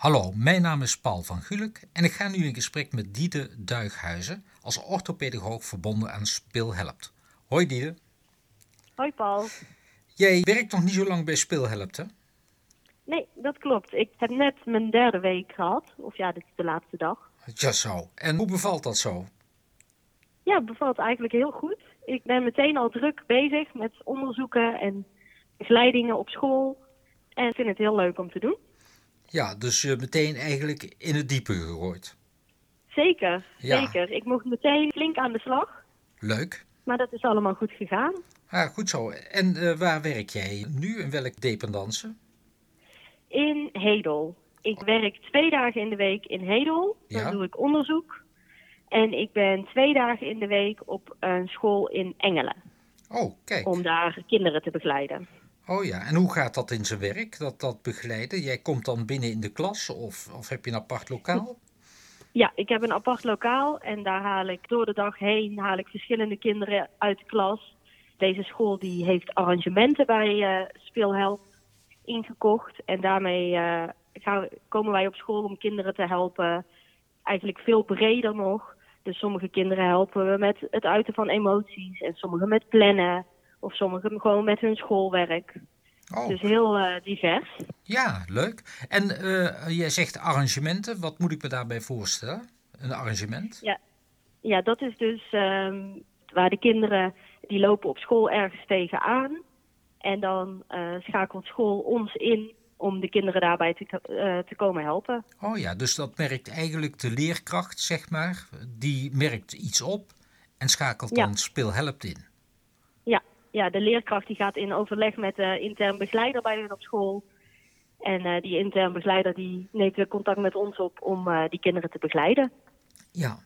Hallo, mijn naam is Paul van Gulik en ik ga nu in gesprek met Diede Duighuizen als orthopedagoog verbonden aan Speelhelpt. Hoi Diede. Hoi Paul. Jij werkt nog niet zo lang bij Speelhelpt, hè? Nee, dat klopt. Ik heb net mijn derde week gehad. Of ja, dit is de laatste dag. Ja, zo. En hoe bevalt dat zo? Ja, het bevalt eigenlijk heel goed. Ik ben meteen al druk bezig met onderzoeken en begeleidingen op school. En vind het heel leuk om te doen. Ja, dus uh, meteen eigenlijk in het diepe gegooid. Zeker, Ja. zeker. Ik mocht meteen flink aan de slag. Leuk. Maar dat is allemaal goed gegaan. Ah, goed zo. En eh, waar werk jij nu? In welk dependance? In Hedel. Ik werk twee dagen in de week in Hedel. Dan Ja. doe ik onderzoek. En ik ben twee dagen in de week op een school in Engelen. Oh, kijk. Om daar kinderen te begeleiden. Oh ja, en hoe gaat dat in zijn werk, dat, dat begeleiden? Jij komt dan binnen in de klas of, of heb je een apart lokaal? Ja, ik heb een apart lokaal en daar haal ik door de dag heen haal ik verschillende kinderen uit de klas. Deze school die heeft arrangementen bij eh Speelhelp ingekocht en daarmee eh, gaan, komen wij op school om kinderen te helpen. Eigenlijk veel breder nog. Dus sommige kinderen helpen we met het uiten van emoties en sommige met plannen of sommige gewoon met hun schoolwerk. Oh, Dus heel eh, divers. ja, leuk. En eh, jij zegt arrangementen, wat moet ik me daarbij voorstellen? Een arrangement? Ja, ja dat is dus ehm, waar de kinderen die lopen op school ergens tegenaan. En dan eh, schakelt school ons in om de kinderen daarbij te, te komen helpen. Oh ja, dus dat merkt eigenlijk de leerkracht, zeg maar, die merkt iets op en schakelt Ja. dan speelhelpt in. Ja, de leerkracht die gaat in overleg met de intern begeleider bij hun op school. En eh, die intern begeleider die neemt weer contact met ons op om eh, die kinderen te begeleiden. Ja.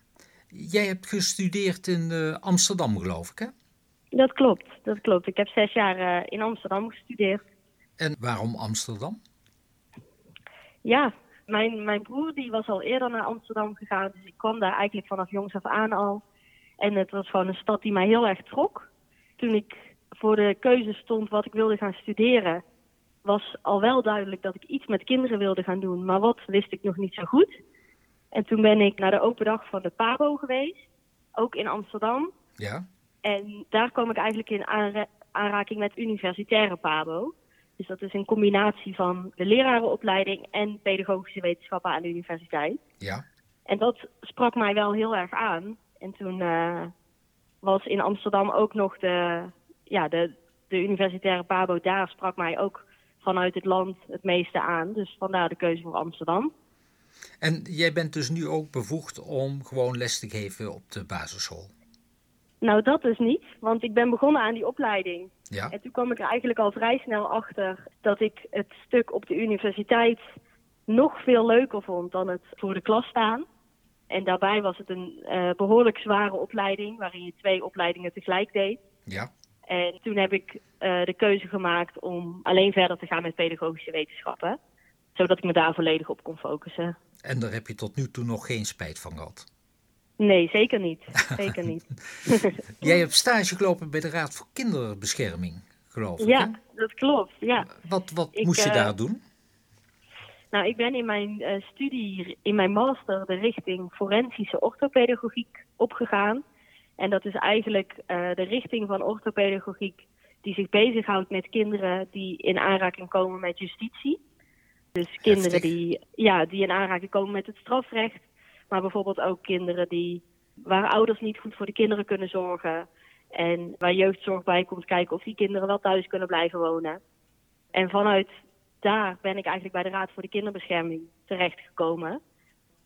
Jij hebt gestudeerd in eh, Amsterdam, geloof ik, hè? Dat klopt, dat klopt. Ik heb zes jaar in Amsterdam gestudeerd. En waarom Amsterdam? Ja, mijn, mijn broer die was al eerder naar Amsterdam gegaan. Dus ik kwam daar eigenlijk vanaf jongs af aan al. En het was gewoon een stad die mij heel erg trok. Toen ik voor de keuze stond wat ik wilde gaan studeren, was al wel duidelijk dat ik iets met kinderen wilde gaan doen. Maar wat wist ik nog niet zo goed. En toen ben ik naar de open dag van de PABO geweest, ook in Amsterdam. Ja. En daar kwam ik eigenlijk in aanra- aanraking met universitaire PABO. Dus dat is een combinatie van de lerarenopleiding en pedagogische wetenschappen aan de universiteit. Ja. En dat sprak mij wel heel erg aan. En toen eh, was in Amsterdam ook nog de, ja, de, de universitaire PABO. Daar sprak mij ook vanuit het land het meeste aan. Dus vandaar de keuze voor Amsterdam. En jij bent dus nu ook bevoegd om gewoon les te geven op de basisschool. Nou, dat dus niet, want ik ben begonnen aan die opleiding. Ja. En toen kwam ik er eigenlijk al vrij snel achter dat ik het stuk op de universiteit nog veel leuker vond dan het voor de klas staan. En daarbij was het een eh, behoorlijk zware opleiding, waarin je twee opleidingen tegelijk deed. Ja. En toen heb ik eh, de keuze gemaakt om alleen verder te gaan met pedagogische wetenschappen. Zodat ik me daar volledig op kon focussen. En daar heb je tot nu toe nog geen spijt van gehad. Nee, zeker niet. Zeker niet. Jij hebt stage gelopen bij de Raad voor Kinderbescherming, geloof ik. hè? ja, dat klopt. Ja. Wat, wat Ik, moest je eh, daar doen? Nou, ik ben in mijn eh, studie, in mijn master, de richting forensische orthopedagogiek opgegaan. En dat is eigenlijk eh, de richting van orthopedagogiek die zich bezighoudt met kinderen die in aanraking komen met justitie. Dus kinderen die, ja, die in aanraking komen met het strafrecht. Maar bijvoorbeeld ook kinderen die, waar ouders niet goed voor de kinderen kunnen zorgen. En waar jeugdzorg bij komt kijken of die kinderen wel thuis kunnen blijven wonen. En vanuit daar ben ik eigenlijk bij de Raad voor de Kinderbescherming terechtgekomen.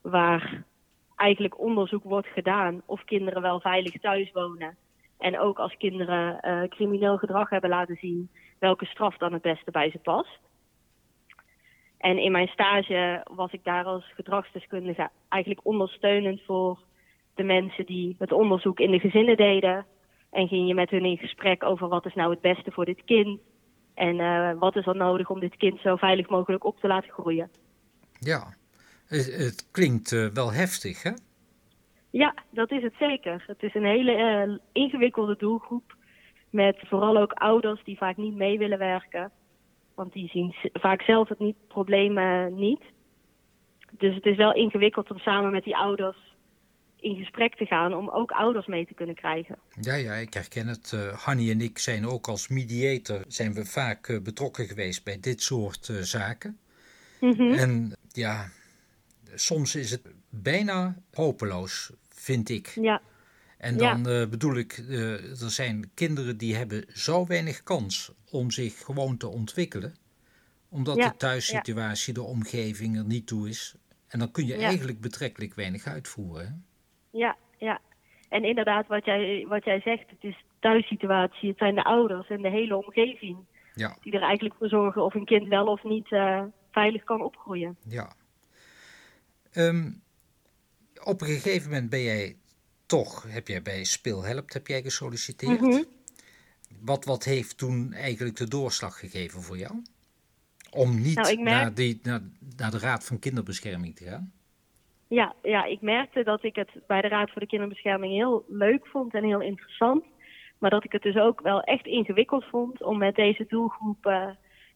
Waar eigenlijk onderzoek wordt gedaan of kinderen wel veilig thuis wonen. En ook als kinderen eh, crimineel gedrag hebben laten zien, welke straf dan het beste bij ze past. En in mijn stage was ik daar als gedragsdeskundige eigenlijk ondersteunend voor de mensen die het onderzoek in de gezinnen deden. En ging je met hun in gesprek over wat is nou het beste voor dit kind. En eh, wat is er nodig om dit kind zo veilig mogelijk op te laten groeien. Ja. Het, het klinkt eh, wel heftig, hè? Ja, dat is het zeker. Het is een hele eh, ingewikkelde doelgroep. Met vooral ook ouders die vaak niet mee willen werken. Want die zien vaak zelf het niet, probleem eh, niet. Dus het is wel ingewikkeld om samen met die ouders in gesprek te gaan om ook ouders mee te kunnen krijgen. Ja, ja, ik herken het. Uh, Hanny en ik zijn ook als mediator zijn we vaak uh, betrokken geweest bij dit soort uh, zaken. Mm -hmm. En ja, soms is het bijna hopeloos, vind ik. Ja. En dan ja. bedoel ik, er zijn kinderen die hebben zo weinig kans om zich gewoon te ontwikkelen. Omdat ja. de thuissituatie, de omgeving er niet toe is. En dan kun je eigenlijk betrekkelijk weinig uitvoeren. Hè? Ja, ja. En inderdaad, wat jij, wat jij zegt, het is thuissituatie, het zijn de ouders en de hele omgeving die er eigenlijk voor zorgen of een kind wel of niet uh, veilig kan opgroeien. Ja. Um, op een gegeven moment ben jij toch, heb jij bij Speelhelpt heb jij gesolliciteerd. Mm -hmm. wat, wat heeft toen eigenlijk de doorslag gegeven voor jou? Om niet nou, merk... naar, die, naar, naar de Raad van Kinderbescherming te gaan? Ja, ja, ik merkte dat ik het bij de Raad voor de Kinderbescherming heel leuk vond en heel interessant. Maar dat ik het dus ook wel echt ingewikkeld vond om met deze doelgroep uh,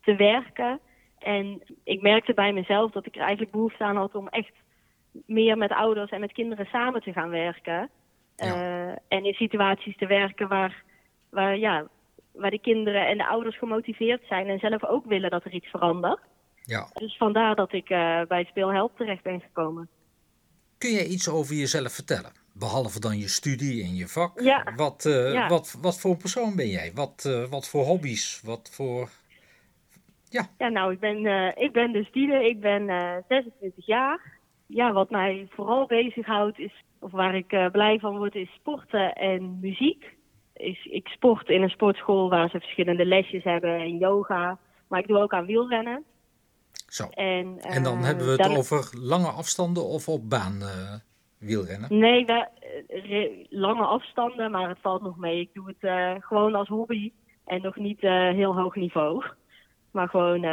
te werken. En ik merkte bij mezelf dat ik er eigenlijk behoefte aan had om echt meer met ouders en met kinderen samen te gaan werken. Ja. Uh, en in situaties te werken waar, waar, ja, waar de kinderen en de ouders gemotiveerd zijn en zelf ook willen dat er iets verandert. Ja. Dus vandaar dat ik uh, bij Speelhelp terecht ben gekomen. Kun jij iets over jezelf vertellen? Behalve dan je studie en je vak. Ja. Wat, uh, Ja. wat, wat voor persoon ben jij? Wat, uh, wat voor hobby's? Wat voor... Ja, Ja, nou, ik ben, eh, ik ben dus Diede. Ik ben eh 26 jaar. Ja, wat mij vooral bezighoudt is, of waar ik eh, blij van word, is sporten en muziek. Is, ik sport in een sportschool waar ze verschillende lesjes hebben en yoga. Maar ik doe ook aan wielrennen. zo. En, En dan eh, hebben we het over lange afstanden of op baan eh, wielrennen? Nee, we, re- lange afstanden, maar het valt nog mee. Ik doe het gewoon als hobby en nog niet heel hoog niveau. Maar gewoon,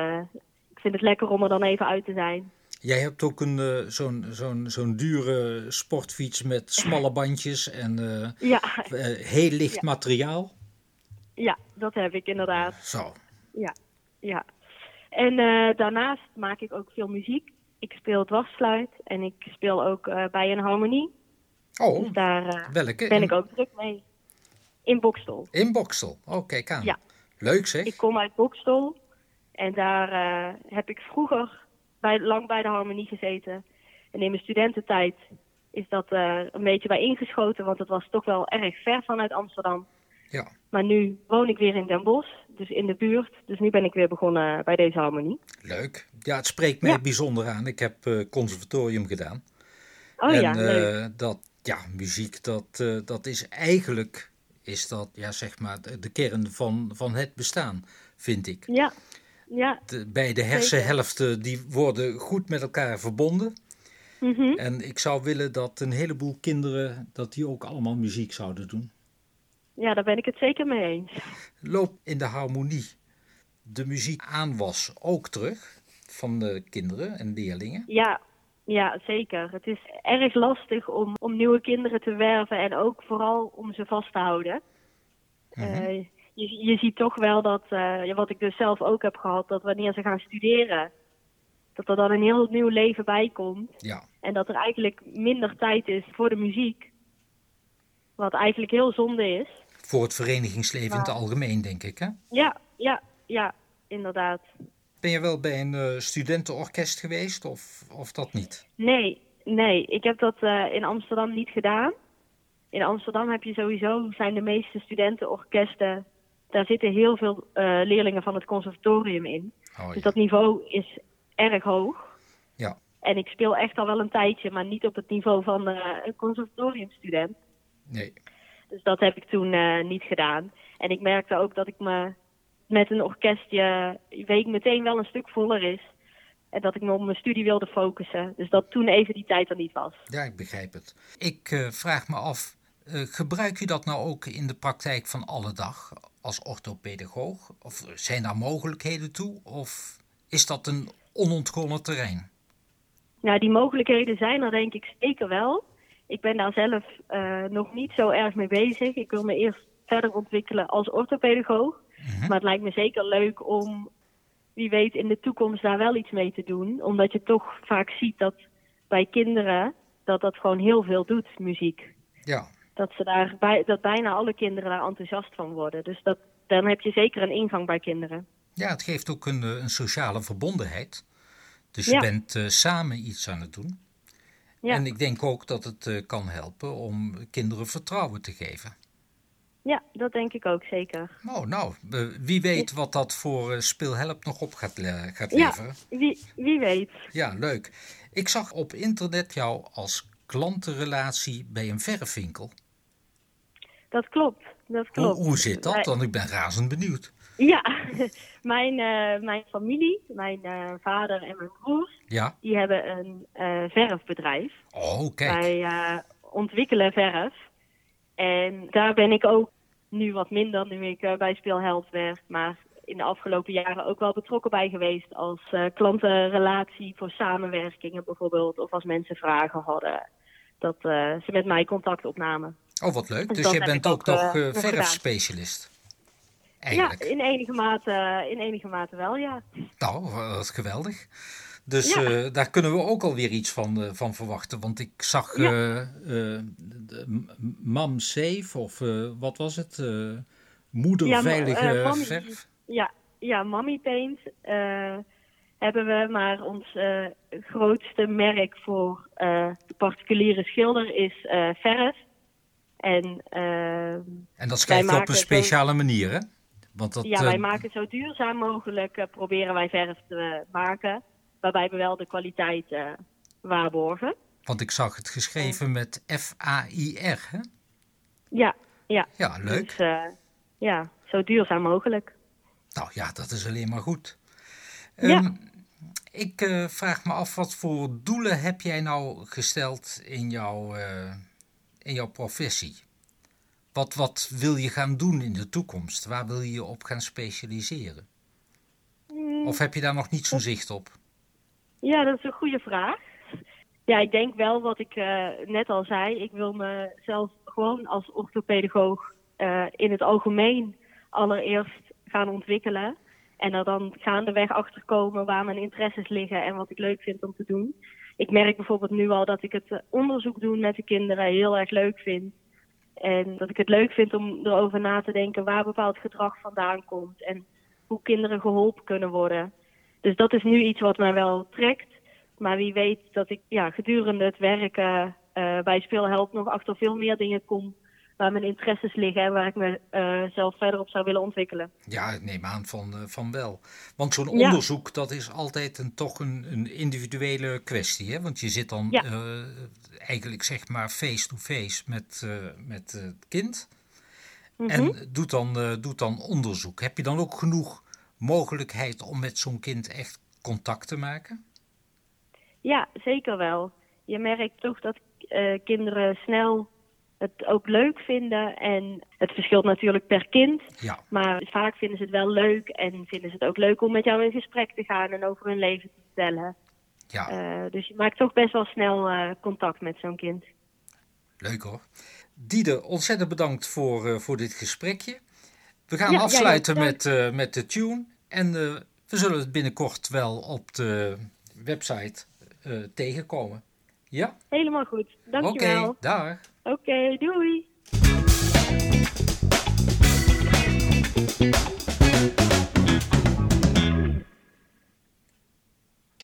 ik vind het lekker om er dan even uit te zijn. Jij hebt ook een, eh, zo'n, zo'n, zo'n dure sportfiets met smalle bandjes en eh, Ja, eh, heel licht Ja. materiaal. ja dat heb ik inderdaad. Zo. Ja. En eh, daarnaast maak ik ook veel muziek. Ik speel dwarsfluit en ik speel ook bij een harmonie. Oh, Dus daar welke? ben ik ook druk mee. In Bokstel. In Boksel. Oh, kijk aan. Ja. Leuk zeg. Ik kom uit Bokstel en daar heb ik vroeger bij, lang bij de harmonie gezeten. En in mijn studententijd is dat eh, een beetje bij ingeschoten, want het was toch wel erg ver vanuit Amsterdam. Ja. Maar nu woon ik weer in Den Bosch, dus in de buurt. Dus nu ben ik weer begonnen bij deze harmonie. Leuk. Ja, het spreekt mij Ja. bijzonder aan. Ik heb eh, conservatorium gedaan. Oh en ja, leuk. eh, dat, ja, muziek, dat, dat is eigenlijk, is dat, ja, zeg maar, de de kern van, van het bestaan, vind ik. Ja, ja. De, beide hersenhelften, die worden goed met elkaar verbonden. mhm. En ik zou willen dat een heleboel kinderen, dat die ook allemaal muziek zouden doen. Ja, daar ben ik het zeker mee eens. Loopt in de harmonie de muziek aanwas ook terug van de kinderen en leerlingen? Ja, ja, zeker. Het is erg lastig om, om nieuwe kinderen te werven en ook vooral om ze vast te houden. Mhm. Eh, je, je ziet toch wel dat, eh, wat ik dus zelf ook heb gehad, dat wanneer ze gaan studeren, dat er dan een heel nieuw leven bij komt. Ja, En dat er eigenlijk minder tijd is voor de muziek. Wat eigenlijk heel zonde is. voor het verenigingsleven in het algemeen, denk ik. Hè? Ja, ja, ja, inderdaad. Ben je wel bij een eh, studentenorkest geweest of, of dat niet? Nee, nee, ik heb dat eh, in Amsterdam niet gedaan. In Amsterdam heb je sowieso, zijn de meeste studentenorkesten, daar zitten heel veel eh, leerlingen van het conservatorium in. Oh, Dus dat niveau is erg hoog. Ja. En ik speel echt al wel een tijdje, maar niet op het niveau van eh, een conservatoriumstudent. Nee. Dus dat heb ik toen eh, niet gedaan. En ik merkte ook dat ik me met een orkestje week meteen wel een stuk voller is. En dat ik me op mijn studie wilde focussen. Dus dat toen even die tijd er niet was. Ja, ik begrijp het. Ik vraag me af, gebruik je dat nou ook in de praktijk van alle dag als orthopedagoog? Of zijn daar mogelijkheden toe? Of is dat een onontgonnen terrein? Nou, die mogelijkheden zijn er denk ik zeker wel. Ik ben daar zelf eh, nog niet zo erg mee bezig. Ik wil me eerst verder ontwikkelen als orthopedagoog. Mhm. Maar het lijkt me zeker leuk om wie weet in de toekomst daar wel iets mee te doen. Omdat je toch vaak ziet dat bij kinderen dat dat gewoon heel veel doet, muziek. Ja. Dat, ze daar bij, dat bijna alle kinderen daar enthousiast van worden. Dus dat, dan heb je zeker een ingang bij kinderen. Ja, het geeft ook een, een sociale verbondenheid. Dus je bent uh, samen iets aan het doen. Ja. En ik denk ook dat het uh, kan helpen om kinderen vertrouwen te geven. Ja, dat denk ik ook zeker. Oh, nou, wie weet wat dat voor uh, speelhelp nog op gaat, gaat leveren. Ja, wie, wie weet. Ja, leuk. Ik zag op internet jou als klantenrelatie bij een verfwinkel. Dat klopt, dat klopt. Hoe, hoe zit dat dan? Ik ben razend benieuwd. Ja, mijn, uh, mijn familie, mijn uh, vader en mijn broers, ja? die hebben een uh, verfbedrijf. Oh, kijk. Wij ontwikkelen verf. En daar ben ik ook nu wat minder, nu ik bij Speelheld werk. Maar in de afgelopen jaren ook wel betrokken bij geweest als klantenrelatie voor samenwerkingen bijvoorbeeld. Of als mensen vragen hadden, dat ze met mij contact opnamen. Oh, wat leuk. Dus, dus jij bent ook, nog verfspecialist? Ja, in enige, mate, in enige mate wel, ja. Nou, dat is geweldig. Dus eh, daar kunnen we ook alweer iets van, uh, van verwachten. Want ik zag ja. uh, Mam Safe, of wat was het? Moederveilige ja, verf? Ja, ja, Mommy Paint hebben we. Maar ons grootste merk voor de particuliere schilder is verf. En, en dat schrijf je op een speciale manier, hè? Want dat, ja, wij maken zo duurzaam mogelijk, uh, proberen wij verf te maken. Waarbij we wel de kwaliteit uh, waarborgen. Want ik zag het geschreven met F-A-I-R, hè? Ja, ja. Ja, leuk. Dus, uh, ja, zo duurzaam mogelijk. Nou ja, dat is alleen maar goed. Um, ja. Ik vraag me af, wat voor doelen heb jij nou gesteld in jouw, in jouw professie? Wat, wat wil je gaan doen in de toekomst? Waar wil je je op gaan specialiseren? Of heb je daar nog niet zo'n zicht op? Ja, dat is een goede vraag. Ja, ik denk wel wat ik uh, net al zei. Ik wil mezelf gewoon als orthopedagoog uh, in het algemeen allereerst gaan ontwikkelen. En er dan gaandeweg achter komen waar mijn interesses liggen en wat ik leuk vind om te doen. Ik merk bijvoorbeeld nu al dat ik het eh, onderzoek doen met de kinderen heel erg leuk vind. En dat ik het leuk vind om erover na te denken waar bepaald gedrag vandaan komt en hoe kinderen geholpen kunnen worden. Dus dat is nu iets wat mij wel trekt. Maar wie weet dat ik ja, gedurende het werken uh, bij Speelhelp nog achter veel meer dingen kom waar mijn interesses liggen en waar ik mezelf uh, verder op zou willen ontwikkelen. Ja, ik neem aan van, uh, van wel. Want zo'n ja. onderzoek, dat is altijd een, toch een, een individuele kwestie. Hè? Want je zit dan ja. uh, eigenlijk zeg maar face-to-face met, met het kind. Mm -hmm. En doet dan, doet dan onderzoek. Heb je dan ook genoeg mogelijkheid om met zo'n kind echt contact te maken? Ja, zeker wel. Je merkt toch dat kinderen snel het ook leuk vinden. En het verschilt natuurlijk per kind. Ja. Maar vaak vinden ze het wel leuk en vinden ze het ook leuk om met jou in gesprek te gaan en over hun leven te vertellen. Ja. Uh, dus je maakt toch best wel snel uh, contact met zo'n kind. Leuk hoor. Diede, ontzettend bedankt voor, uh, voor dit gesprekje. We gaan ja, afsluiten ja, met, met de tune. En we zullen het binnenkort wel op de website tegenkomen. Ja? Helemaal goed. Dankjewel. Oké, okay, dag. Oké, okay, doei.